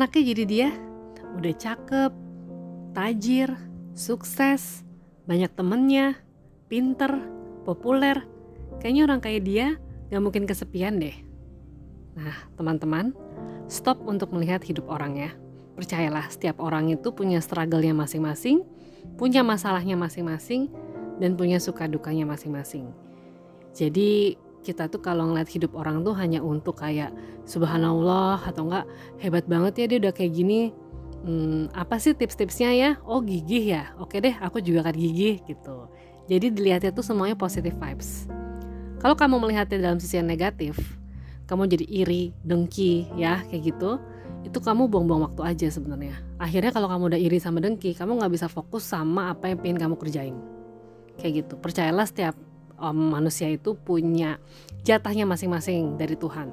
anaknya jadi dia udah cakep, tajir, sukses, banyak temennya, pinter, populer. Kayaknya orang kayak dia gak mungkin kesepian deh. Nah, teman-teman, stop untuk melihat hidup orang ya. Percayalah, setiap orang itu punya struggle-nya masing-masing, punya masalahnya masing-masing, dan punya suka dukanya masing-masing. Jadi kita tuh kalau ngeliat hidup orang tuh hanya untuk kayak subhanallah atau enggak hebat banget ya dia udah kayak gini. Hmm, apa sih tips-tipsnya ya? Oh gigih ya? Oke deh aku juga akan gigih gitu. Jadi dilihatnya tuh semuanya positive vibes. Kalau kamu melihatnya dalam sisi yang negatif kamu jadi iri dengki ya kayak gitu itu kamu buang-buang waktu aja sebenarnya. Akhirnya kalau kamu udah iri sama dengki kamu nggak bisa fokus sama apa yang pengen kamu kerjain. Kayak gitu. Percayalah setiap um, manusia itu punya jatahnya masing-masing dari Tuhan.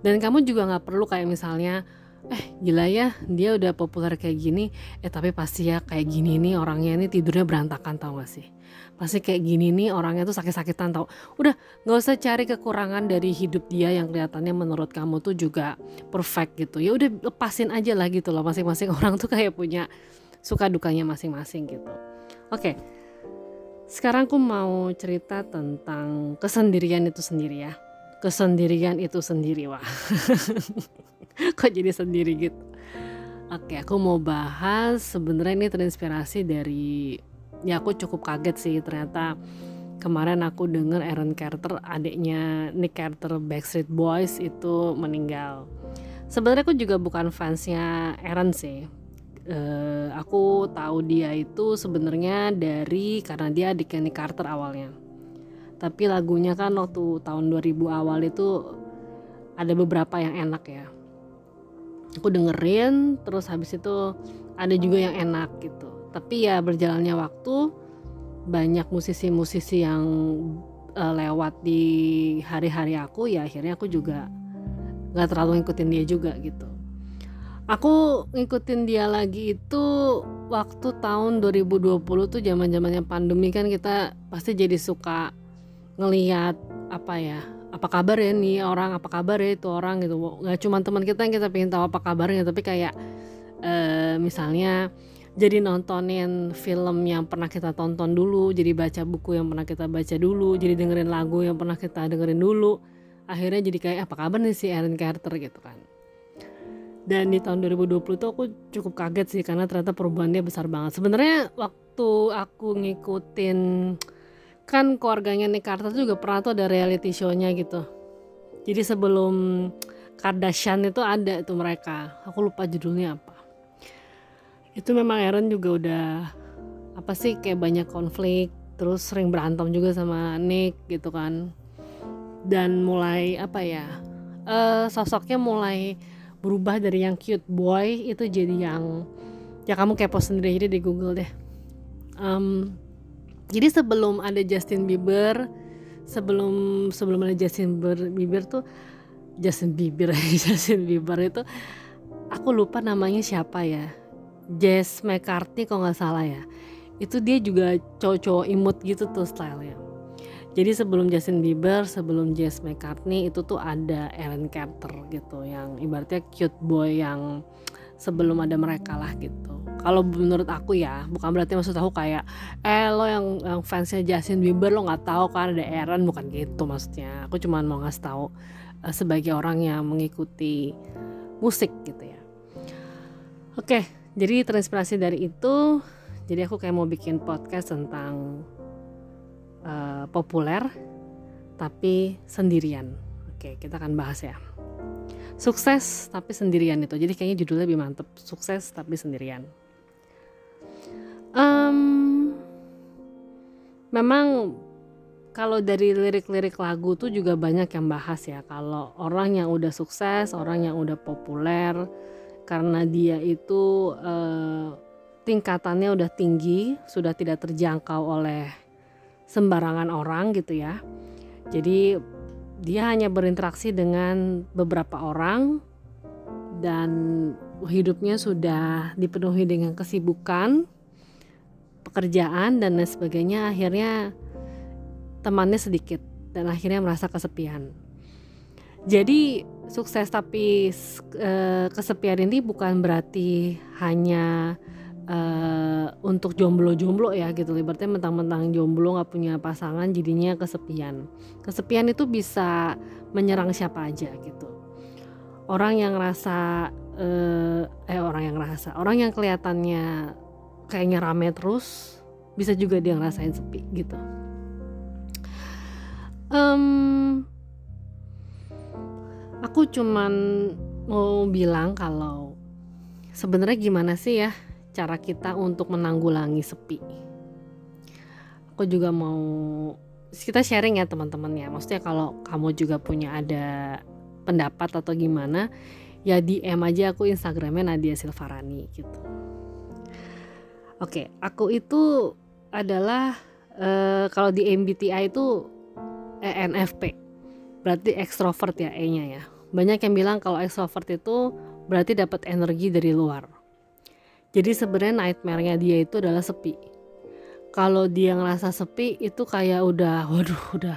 Dan kamu juga nggak perlu kayak misalnya eh gila ya dia udah populer kayak gini eh tapi pasti ya kayak gini nih orangnya ini tidurnya berantakan tau gak sih? Pasti kayak gini nih orangnya tuh sakit-sakitan tau. Udah nggak usah cari kekurangan dari hidup dia yang kelihatannya menurut kamu tuh juga perfect gitu. Ya udah lepasin aja lah gitu loh masing-masing orang tuh kayak punya suka dukanya masing-masing gitu. Oke sekarang aku mau cerita tentang kesendirian itu sendiri ya. Kesendirian itu sendiri wah. Kok jadi sendiri gitu? Oke, aku mau bahas sebenarnya ini terinspirasi dari ya aku cukup kaget sih ternyata kemarin aku denger Aaron Carter adiknya Nick Carter Backstreet Boys itu meninggal. Sebenarnya aku juga bukan fansnya Aaron sih, uh, aku tahu dia itu sebenarnya dari karena dia adik Kenny Carter awalnya. Tapi lagunya kan waktu tahun 2000 awal itu ada beberapa yang enak ya. Aku dengerin terus habis itu ada juga yang enak gitu. Tapi ya berjalannya waktu banyak musisi-musisi yang uh, lewat di hari-hari aku ya akhirnya aku juga nggak terlalu ngikutin dia juga gitu aku ngikutin dia lagi itu waktu tahun 2020 tuh zaman zamannya pandemi kan kita pasti jadi suka ngeliat apa ya apa kabar ya nih orang apa kabar ya itu orang gitu. Nggak cuma teman kita yang kita pengen tahu apa kabarnya tapi kayak uh, misalnya jadi nontonin film yang pernah kita tonton dulu jadi baca buku yang pernah kita baca dulu jadi dengerin lagu yang pernah kita dengerin dulu akhirnya jadi kayak apa kabar nih si Aaron Carter? gitu kan dan di tahun 2020 tuh aku cukup kaget sih karena ternyata perubahannya besar banget. Sebenarnya waktu aku ngikutin kan keluarganya Nick Carter juga pernah tuh ada reality show-nya gitu. Jadi sebelum Kardashian itu ada itu mereka. Aku lupa judulnya apa. Itu memang Aaron juga udah apa sih kayak banyak konflik terus sering berantem juga sama Nick gitu kan. Dan mulai apa ya uh, sosoknya mulai berubah dari yang cute boy itu jadi yang ya kamu kepo sendiri aja di Google deh. Um, jadi sebelum ada Justin Bieber sebelum sebelum ada Justin Bieber tuh Justin Bieber Justin Bieber itu aku lupa namanya siapa ya. Jess McCartney kalau nggak salah ya. Itu dia juga cowok-cowok imut gitu tuh stylenya jadi sebelum Justin Bieber, sebelum Jess McCartney itu tuh ada Aaron Carter gitu yang ibaratnya cute boy yang sebelum ada mereka lah gitu. Kalau menurut aku ya, bukan berarti maksud aku kayak eh lo yang yang fansnya Justin Bieber lo nggak tahu kan ada Aaron bukan gitu maksudnya. Aku cuma mau ngasih tahu uh, sebagai orang yang mengikuti musik gitu ya. Oke, jadi terinspirasi dari itu, jadi aku kayak mau bikin podcast tentang uh, populer tapi sendirian. Oke, kita akan bahas ya. Sukses tapi sendirian itu. Jadi kayaknya judulnya lebih mantep. Sukses tapi sendirian. Um, memang kalau dari lirik-lirik lagu tuh juga banyak yang bahas ya. Kalau orang yang udah sukses, orang yang udah populer, karena dia itu uh, tingkatannya udah tinggi, sudah tidak terjangkau oleh sembarangan orang gitu ya. Jadi dia hanya berinteraksi dengan beberapa orang dan hidupnya sudah dipenuhi dengan kesibukan, pekerjaan dan lain sebagainya. Akhirnya temannya sedikit dan akhirnya merasa kesepian. jadi sukses tapi uh, kesepian ini bukan berarti hanya uh, untuk jomblo-jomblo ya gitu. Ibaratnya mentang-mentang jomblo nggak punya pasangan jadinya kesepian. Kesepian itu bisa menyerang siapa aja gitu. Orang yang rasa uh, eh orang yang rasa orang yang kelihatannya kayaknya rame terus bisa juga dia ngerasain sepi gitu. Um, aku cuman mau bilang kalau sebenarnya gimana sih ya cara kita untuk menanggulangi sepi. Aku juga mau kita sharing ya teman-teman ya. Maksudnya kalau kamu juga punya ada pendapat atau gimana ya DM aja aku Instagramnya Nadia Silvarani gitu. Oke aku itu adalah uh, kalau di MBTI itu ENFP berarti ekstrovert ya E-nya ya. Banyak yang bilang kalau ekstrovert itu berarti dapat energi dari luar jadi sebenarnya nightmare-nya dia itu adalah sepi kalau dia ngerasa sepi itu kayak udah waduh udah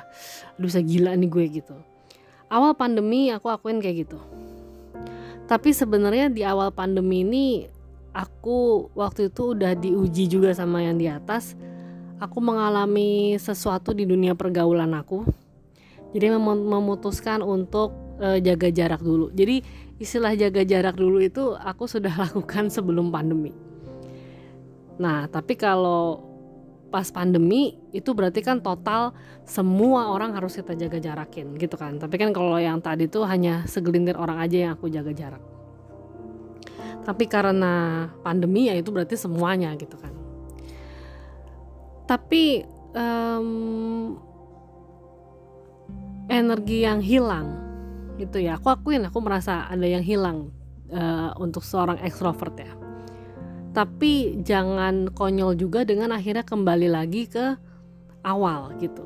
bisa gila nih gue gitu awal pandemi aku akuin kayak gitu tapi sebenarnya di awal pandemi ini aku waktu itu udah diuji juga sama yang di atas. Aku mengalami sesuatu di dunia pergaulan aku. Jadi mem memutuskan untuk uh, jaga jarak dulu. Jadi istilah jaga jarak dulu itu aku sudah lakukan sebelum pandemi. Nah, tapi kalau pas pandemi itu berarti kan total semua orang harus kita jaga jarakin gitu kan tapi kan kalau yang tadi tuh hanya segelintir orang aja yang aku jaga jarak tapi karena pandemi ya itu berarti semuanya gitu kan tapi um, energi yang hilang gitu ya. Aku akuin aku merasa ada yang hilang uh, untuk seorang ekstrovert ya. Tapi jangan konyol juga dengan akhirnya kembali lagi ke awal gitu.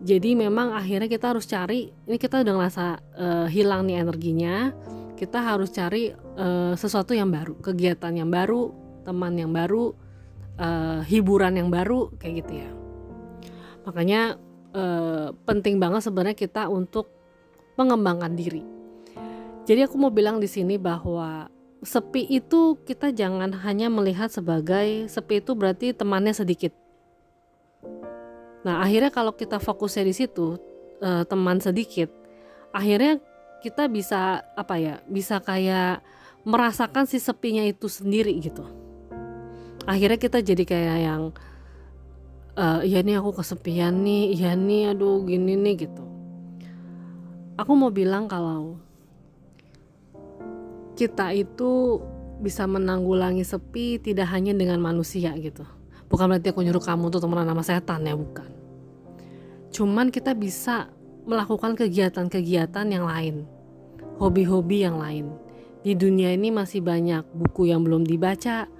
Jadi memang akhirnya kita harus cari ini kita udah ngerasa uh, hilang nih energinya. Kita harus cari uh, sesuatu yang baru kegiatan yang baru teman yang baru uh, hiburan yang baru kayak gitu ya. Makanya uh, penting banget sebenarnya kita untuk mengembangkan diri jadi aku mau bilang di sini bahwa sepi itu kita jangan hanya melihat sebagai sepi itu berarti temannya sedikit. Nah akhirnya kalau kita fokusnya di situ uh, teman sedikit, akhirnya kita bisa apa ya bisa kayak merasakan si sepinya itu sendiri gitu. Akhirnya kita jadi kayak yang uh, ya nih aku kesepian nih, ya nih aduh gini nih gitu. Aku mau bilang kalau kita itu bisa menanggulangi sepi tidak hanya dengan manusia gitu. Bukan berarti aku nyuruh kamu tuh temenan sama setan ya, bukan. Cuman kita bisa melakukan kegiatan-kegiatan yang lain. Hobi-hobi yang lain. Di dunia ini masih banyak buku yang belum dibaca,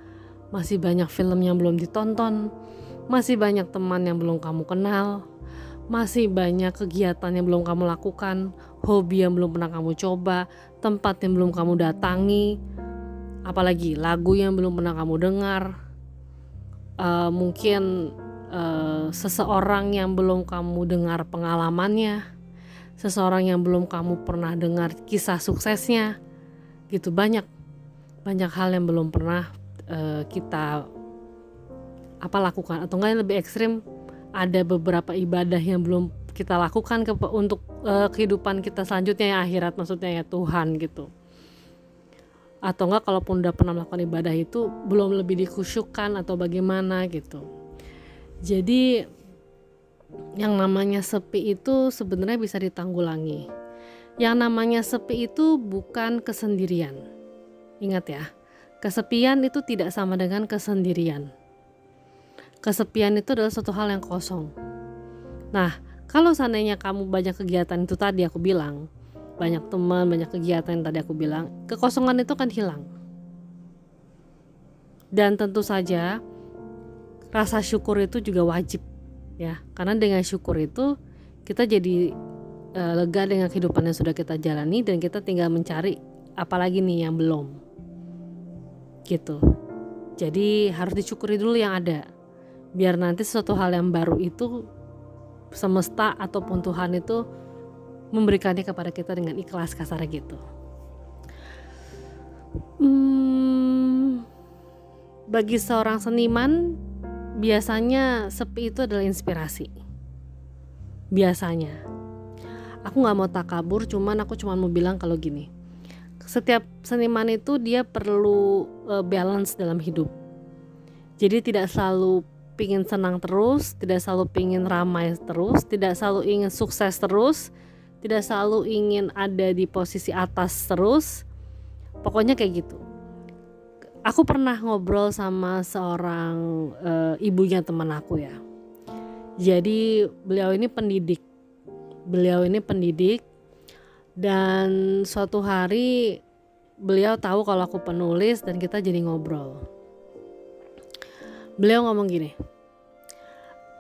masih banyak film yang belum ditonton, masih banyak teman yang belum kamu kenal, masih banyak kegiatan yang belum kamu lakukan, hobi yang belum pernah kamu coba, tempat yang belum kamu datangi, apalagi lagu yang belum pernah kamu dengar, uh, mungkin uh, seseorang yang belum kamu dengar pengalamannya, seseorang yang belum kamu pernah dengar kisah suksesnya, gitu. Banyak banyak hal yang belum pernah uh, kita apa lakukan. Atau enggak yang lebih ekstrim ada beberapa ibadah yang belum kita lakukan ke, untuk uh, kehidupan kita selanjutnya ya akhirat maksudnya ya Tuhan gitu. Atau enggak kalaupun udah pernah melakukan ibadah itu belum lebih dikusyukkan atau bagaimana gitu. Jadi yang namanya sepi itu sebenarnya bisa ditanggulangi. Yang namanya sepi itu bukan kesendirian. Ingat ya kesepian itu tidak sama dengan kesendirian. Kesepian itu adalah suatu hal yang kosong. Nah kalau seandainya kamu banyak kegiatan itu tadi aku bilang, banyak teman, banyak kegiatan yang tadi aku bilang, kekosongan itu kan hilang. Dan tentu saja rasa syukur itu juga wajib ya, karena dengan syukur itu kita jadi e, lega dengan kehidupan yang sudah kita jalani dan kita tinggal mencari apalagi nih yang belum. Gitu. Jadi harus disyukuri dulu yang ada. Biar nanti sesuatu hal yang baru itu semesta ataupun Tuhan itu memberikannya kepada kita dengan ikhlas kasar gitu. Hmm, bagi seorang seniman biasanya sepi itu adalah inspirasi. Biasanya. Aku nggak mau takabur cuman aku cuma mau bilang kalau gini. Setiap seniman itu dia perlu uh, balance dalam hidup. Jadi tidak selalu pingin senang terus, tidak selalu pingin ramai terus, tidak selalu ingin sukses terus, tidak selalu ingin ada di posisi atas terus. Pokoknya kayak gitu. Aku pernah ngobrol sama seorang uh, ibunya teman aku ya. Jadi beliau ini pendidik. Beliau ini pendidik dan suatu hari beliau tahu kalau aku penulis dan kita jadi ngobrol beliau ngomong gini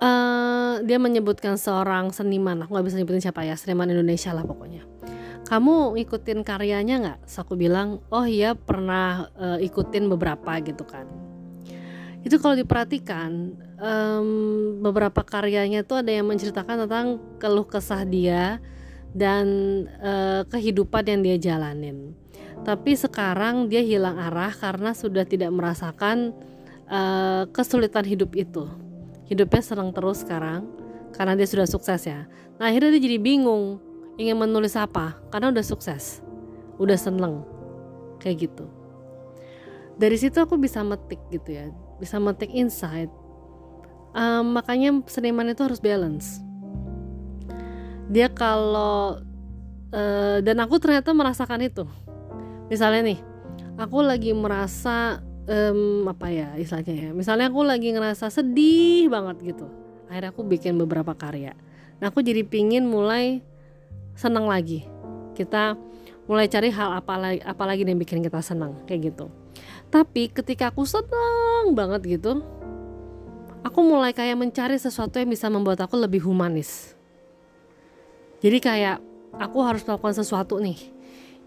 uh, dia menyebutkan seorang seniman aku nggak bisa nyebutin siapa ya seniman Indonesia lah pokoknya. Kamu ngikutin karyanya nggak? aku bilang oh iya pernah uh, ikutin beberapa gitu kan. Itu kalau diperhatikan um, beberapa karyanya tuh ada yang menceritakan tentang keluh kesah dia dan uh, kehidupan yang dia jalanin. Tapi sekarang dia hilang arah karena sudah tidak merasakan uh, kesulitan hidup itu. Hidupnya senang terus sekarang karena dia sudah sukses ya. Nah akhirnya dia jadi bingung ingin menulis apa? Karena udah sukses udah seneng kayak gitu. Dari situ aku bisa metik gitu ya bisa metik insight. Um, makanya seniman itu harus balance. Dia kalau uh, dan aku ternyata merasakan itu. Misalnya nih aku lagi merasa um, apa ya istilahnya ya? Misalnya aku lagi ngerasa sedih banget gitu. Akhirnya aku bikin beberapa karya. Nah aku jadi pingin mulai senang lagi. Kita mulai cari hal apa lagi apa lagi yang bikin kita senang kayak gitu. Tapi ketika aku senang banget gitu aku mulai kayak mencari sesuatu yang bisa membuat aku lebih humanis. Jadi kayak aku harus melakukan sesuatu nih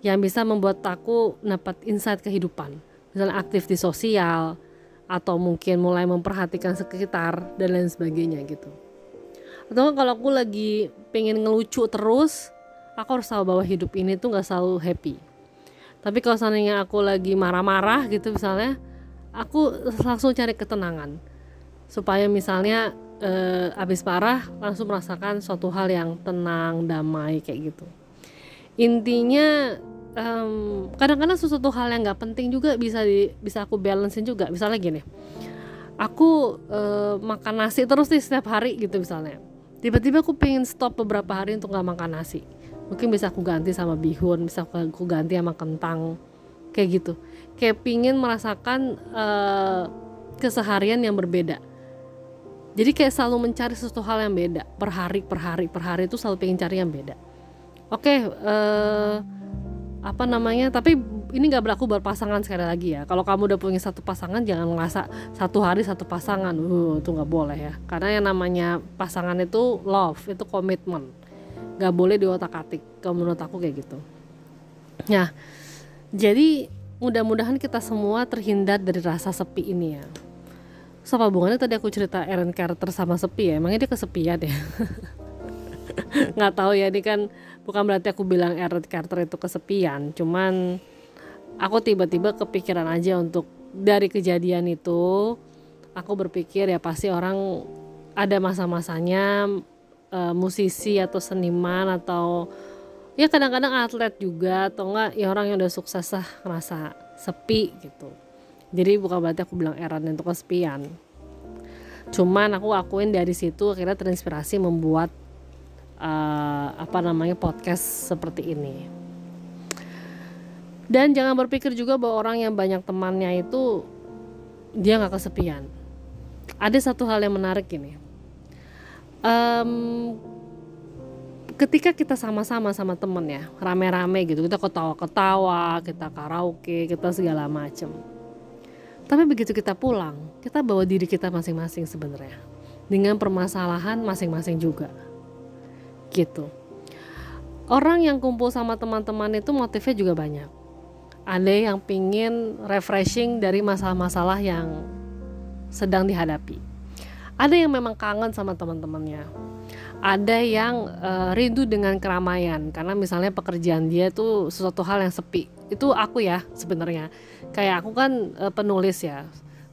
yang bisa membuat aku dapat insight kehidupan misalnya aktif di sosial atau mungkin mulai memperhatikan sekitar dan lain sebagainya gitu. Atau kalau aku lagi pengen ngelucu terus aku harus tahu bahwa hidup ini tuh nggak selalu happy. Tapi kalau seandainya aku lagi marah-marah gitu misalnya aku langsung cari ketenangan. Supaya misalnya eh, abis parah langsung merasakan suatu hal yang tenang damai kayak gitu. Intinya um, kadang-kadang sesuatu hal yang nggak penting juga bisa di, bisa aku balancein juga. Misalnya gini aku uh, makan nasi terus nih setiap hari gitu misalnya. Tiba-tiba aku pengen stop beberapa hari untuk nggak makan nasi. Mungkin bisa aku ganti sama bihun bisa aku ganti sama kentang kayak gitu. Kayak pingin merasakan uh, keseharian yang berbeda. Jadi kayak selalu mencari sesuatu hal yang beda. Per hari per hari per hari itu selalu pengen cari yang beda. Oke okay, uh, eh, apa namanya? Tapi ini nggak berlaku buat pasangan sekali lagi ya. Kalau kamu udah punya satu pasangan jangan ngerasa satu hari satu pasangan. Uh itu nggak boleh ya. Karena yang namanya pasangan itu love itu komitmen nggak boleh di otak atik. Kalau menurut aku kayak gitu. Nah jadi mudah-mudahan kita semua terhindar dari rasa sepi ini ya. So hubungannya? Tadi aku cerita Aaron Carter sama sepi ya. Emangnya dia kesepian ya nggak tahu ya ini kan bukan berarti aku bilang Aaron Carter itu kesepian cuman aku tiba-tiba kepikiran aja untuk dari kejadian itu aku berpikir ya pasti orang ada masa-masanya e, musisi atau seniman atau ya kadang-kadang atlet juga atau enggak ya orang yang udah sukses lah ngerasa sepi gitu. Jadi bukan berarti aku bilang Aaron itu kesepian. Cuman aku akuin dari situ akhirnya terinspirasi membuat uh, apa namanya podcast seperti ini. Dan jangan berpikir juga bahwa orang yang banyak temannya itu dia nggak kesepian. Ada satu hal yang menarik ini. Um, ketika kita sama-sama sama temen ya, rame-rame gitu, kita ketawa-ketawa, kita karaoke, kita segala macem. Tapi begitu kita pulang, kita bawa diri kita masing-masing sebenarnya dengan permasalahan masing-masing juga gitu. Orang yang kumpul sama teman-teman itu motifnya juga banyak. Ada yang pingin refreshing dari masalah-masalah yang sedang dihadapi. Ada yang memang kangen sama teman-temannya. Ada yang uh, rindu dengan keramaian karena misalnya pekerjaan dia tuh sesuatu hal yang sepi. Itu aku ya sebenarnya. Kayak aku kan uh, penulis ya.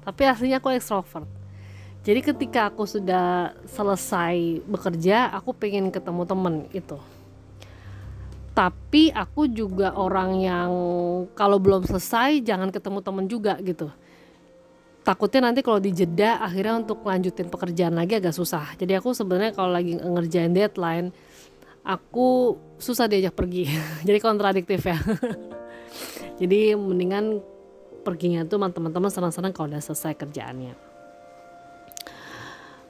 Tapi aslinya aku ekstrovert jadi ketika aku sudah selesai bekerja aku pengen ketemu temen itu tapi aku juga orang yang kalau belum selesai jangan ketemu temen juga gitu. Takutnya nanti kalau dijeda akhirnya untuk lanjutin pekerjaan lagi agak susah. Jadi aku sebenarnya kalau lagi ngerjain deadline aku susah diajak pergi. Jadi kontradiktif ya. Jadi mendingan perginya tuh teman-teman senang-senang kalau udah selesai kerjaannya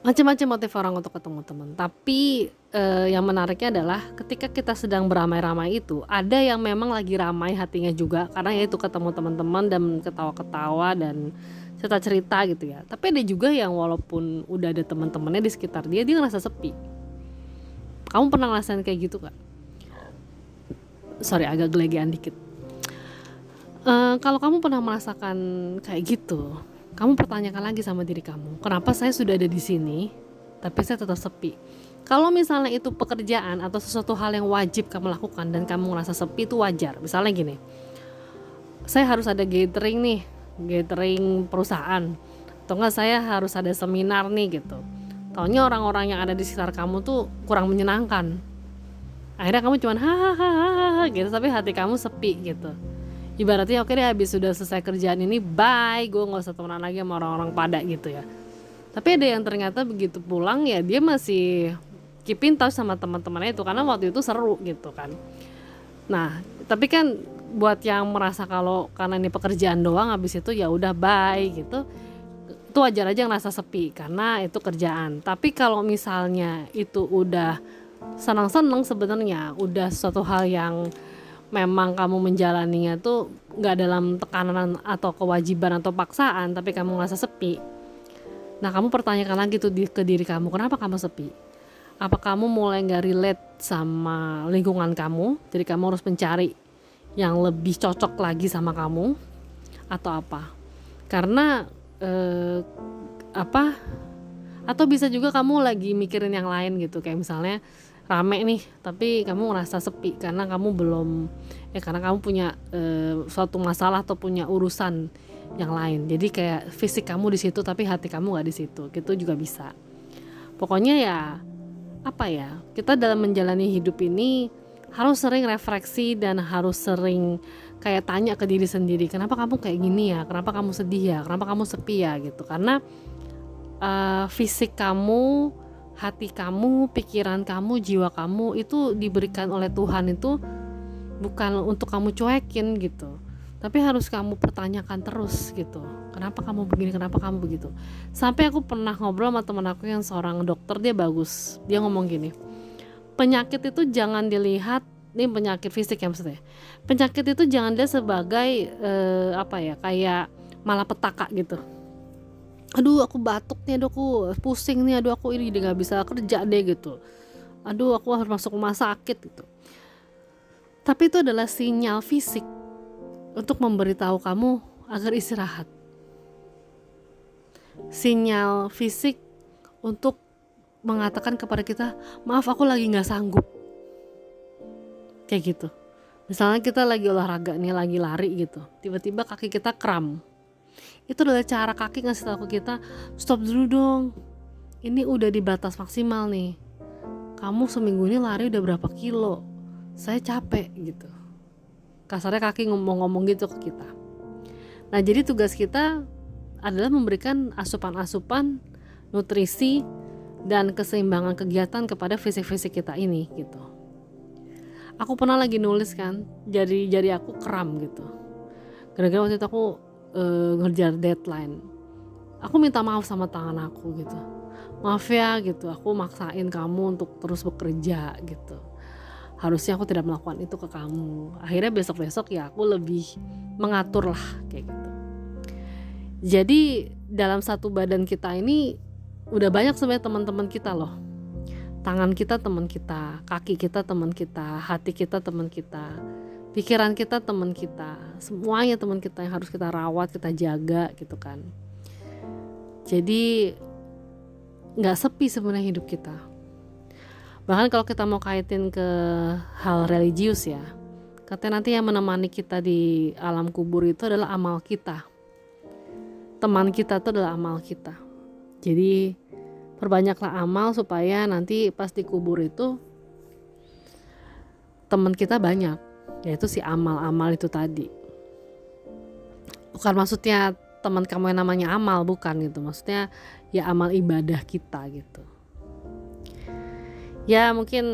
macam-macam motif orang untuk ketemu teman tapi eh, yang menariknya adalah ketika kita sedang beramai-ramai itu ada yang memang lagi ramai hatinya juga. Karena ya itu ketemu teman-teman dan ketawa-ketawa dan cerita-cerita gitu ya. Tapi ada juga yang walaupun udah ada teman-temannya di sekitar dia dia ngerasa sepi. Kamu pernah ngerasain kayak gitu gak? sorry agak gelegean dikit. Uh, kalau kamu pernah merasakan kayak gitu kamu pertanyakan lagi sama diri kamu kenapa saya sudah ada di sini tapi saya tetap sepi? Kalau misalnya itu pekerjaan atau sesuatu hal yang wajib kamu lakukan dan kamu ngerasa sepi itu wajar. Misalnya gini saya harus ada gathering nih gathering perusahaan. Atau enggak saya harus ada seminar nih gitu. Taunya orang-orang yang ada di sekitar kamu tuh kurang menyenangkan. Akhirnya kamu cuman hahaha gitu tapi hati kamu sepi gitu ibaratnya oke deh habis sudah selesai kerjaan ini bye. Gue nggak usah temenan lagi sama orang-orang pada gitu ya. Tapi ada yang ternyata begitu pulang ya dia masih keep touch sama teman-temannya itu karena waktu itu seru gitu kan. Nah tapi kan buat yang merasa kalau karena ini pekerjaan doang habis itu ya udah bye gitu itu wajar aja ngerasa sepi karena itu kerjaan. Tapi kalau misalnya itu udah senang-senang sebenarnya udah suatu hal yang memang kamu menjalaninya tuh nggak dalam tekanan atau kewajiban atau paksaan tapi kamu ngerasa sepi. Nah kamu pertanyakan lagi tuh di, ke diri kamu kenapa kamu sepi? Apa kamu mulai nggak relate sama lingkungan kamu? Jadi kamu harus mencari yang lebih cocok lagi sama kamu atau apa? Karena eh, apa? Atau bisa juga kamu lagi mikirin yang lain gitu kayak misalnya rame nih tapi kamu ngerasa sepi karena kamu belum ya karena kamu punya eh, suatu masalah atau punya urusan yang lain. Jadi kayak fisik kamu di situ tapi hati kamu nggak di situ. Gitu juga bisa. Pokoknya ya apa ya kita dalam menjalani hidup ini harus sering refleksi dan harus sering kayak tanya ke diri sendiri kenapa kamu kayak gini ya? Kenapa kamu sedih ya? Kenapa kamu sepi ya? Gitu. Karena uh, fisik kamu hati kamu pikiran kamu jiwa kamu itu diberikan oleh Tuhan itu bukan untuk kamu cuekin gitu. Tapi harus kamu pertanyakan terus gitu. Kenapa kamu begini kenapa kamu begitu? Sampai aku pernah ngobrol sama teman aku yang seorang dokter dia bagus. Dia ngomong gini penyakit itu jangan dilihat ini penyakit fisik ya maksudnya. Penyakit itu jangan dilihat sebagai uh, apa ya kayak malah petaka gitu aduh aku batuk nih aduh aku pusing nih aduh aku ini nggak bisa kerja deh gitu. Aduh aku harus masuk rumah sakit gitu. Tapi itu adalah sinyal fisik untuk memberitahu kamu agar istirahat. Sinyal fisik untuk mengatakan kepada kita maaf aku lagi nggak sanggup. Kayak gitu. Misalnya kita lagi olahraga nih lagi lari gitu. Tiba-tiba kaki kita kram itu adalah cara kaki ngasih tahu ke kita stop dulu dong. Ini udah di batas maksimal nih. Kamu seminggu ini lari udah berapa kilo? Saya capek gitu. Kasarnya kaki ngomong-ngomong gitu ke kita. Nah jadi tugas kita adalah memberikan asupan-asupan nutrisi dan keseimbangan kegiatan kepada fisik-fisik kita ini gitu. Aku pernah lagi nulis kan, jari jari aku kram gitu. Gara-gara waktu itu aku ngerjar deadline. Aku minta maaf sama tangan aku gitu. Maaf ya gitu, aku maksain kamu untuk terus bekerja gitu. Harusnya aku tidak melakukan itu ke kamu. Akhirnya besok-besok ya aku lebih mengatur lah kayak gitu. Jadi dalam satu badan kita ini udah banyak sebenarnya teman-teman kita loh tangan kita teman kita kaki kita teman kita hati kita teman kita pikiran kita teman kita. Semuanya teman kita yang harus kita rawat kita jaga gitu kan. Jadi nggak sepi sebenarnya hidup kita. Bahkan kalau kita mau kaitin ke hal religius ya katanya nanti yang menemani kita di alam kubur itu adalah amal kita. Teman kita itu adalah amal kita. Jadi perbanyaklah amal supaya nanti pas dikubur itu teman kita banyak yaitu si amal-amal itu tadi. Bukan maksudnya teman kamu yang namanya amal bukan gitu. Maksudnya ya amal ibadah kita gitu. Ya mungkin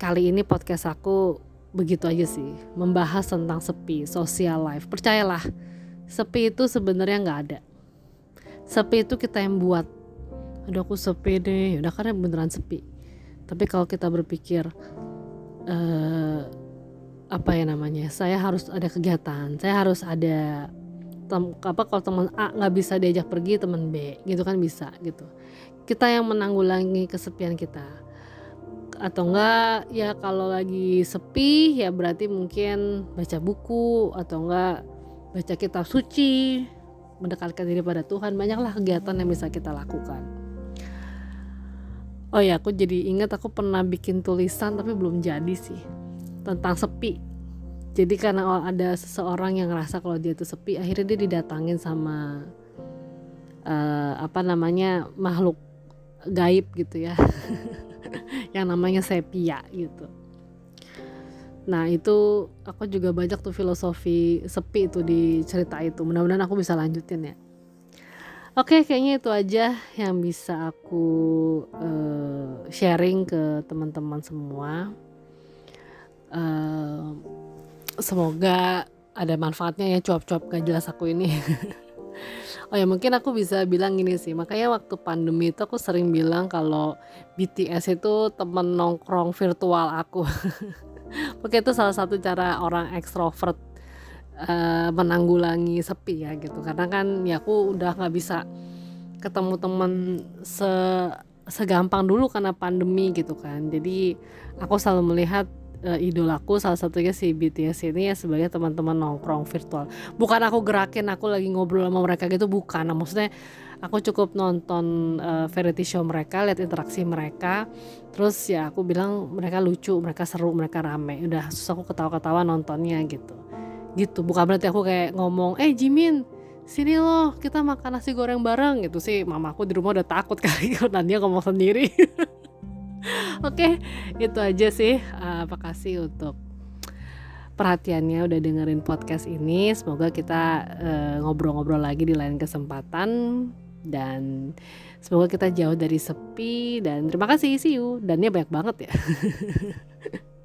kali ini podcast aku begitu aja sih membahas tentang sepi social life. Percayalah sepi itu sebenarnya nggak ada. Sepi itu kita yang buat. Aduh aku sepi deh. Udah karena beneran sepi. Tapi kalau kita berpikir uh, apa ya namanya saya harus ada kegiatan saya harus ada tem, apa kalau teman A nggak bisa diajak pergi teman B gitu kan bisa gitu. Kita yang menanggulangi kesepian kita. Atau enggak ya kalau lagi sepi ya berarti mungkin baca buku atau enggak baca kitab suci mendekatkan diri pada Tuhan. Banyaklah kegiatan yang bisa kita lakukan. Oh ya aku jadi ingat aku pernah bikin tulisan tapi belum jadi sih tentang sepi. Jadi karena ada seseorang yang ngerasa kalau dia itu sepi akhirnya dia didatangin sama uh, apa namanya makhluk gaib gitu ya. Yang namanya sepia gitu. Nah itu aku juga banyak tuh filosofi sepi itu di cerita itu. Mudah-mudahan aku bisa lanjutin ya. Oke kayaknya itu aja yang bisa aku uh, sharing ke teman-teman semua semoga ada manfaatnya ya cuap-cuap gak jelas aku ini. Oh ya mungkin aku bisa bilang gini sih makanya waktu pandemi itu aku sering bilang kalau BTS itu temen nongkrong virtual aku. Oke itu salah satu cara orang ekstrovert uh, menanggulangi sepi ya gitu. Karena kan ya aku udah nggak bisa ketemu temen se segampang dulu karena pandemi gitu kan. Jadi aku selalu melihat uh, idolaku salah satunya si BTS ini ya sebagai teman-teman nongkrong virtual. Bukan aku gerakin aku lagi ngobrol sama mereka gitu bukan. Nah, maksudnya aku cukup nonton uh, variety show mereka, lihat interaksi mereka. Terus ya aku bilang mereka lucu, mereka seru, mereka rame. Udah susah aku ketawa-ketawa nontonnya gitu. Gitu. Bukan berarti aku kayak ngomong, "Eh Jimin, sini loh kita makan nasi goreng bareng gitu sih mamaku di rumah udah takut kali kalau dia ngomong sendiri Oke, itu aja sih. Uh, makasih untuk perhatiannya udah dengerin podcast ini. Semoga kita eh, ngobrol-ngobrol uh, lagi di lain kesempatan dan semoga kita jauh dari sepi dan terima kasih see you. Dannya banyak banget ya.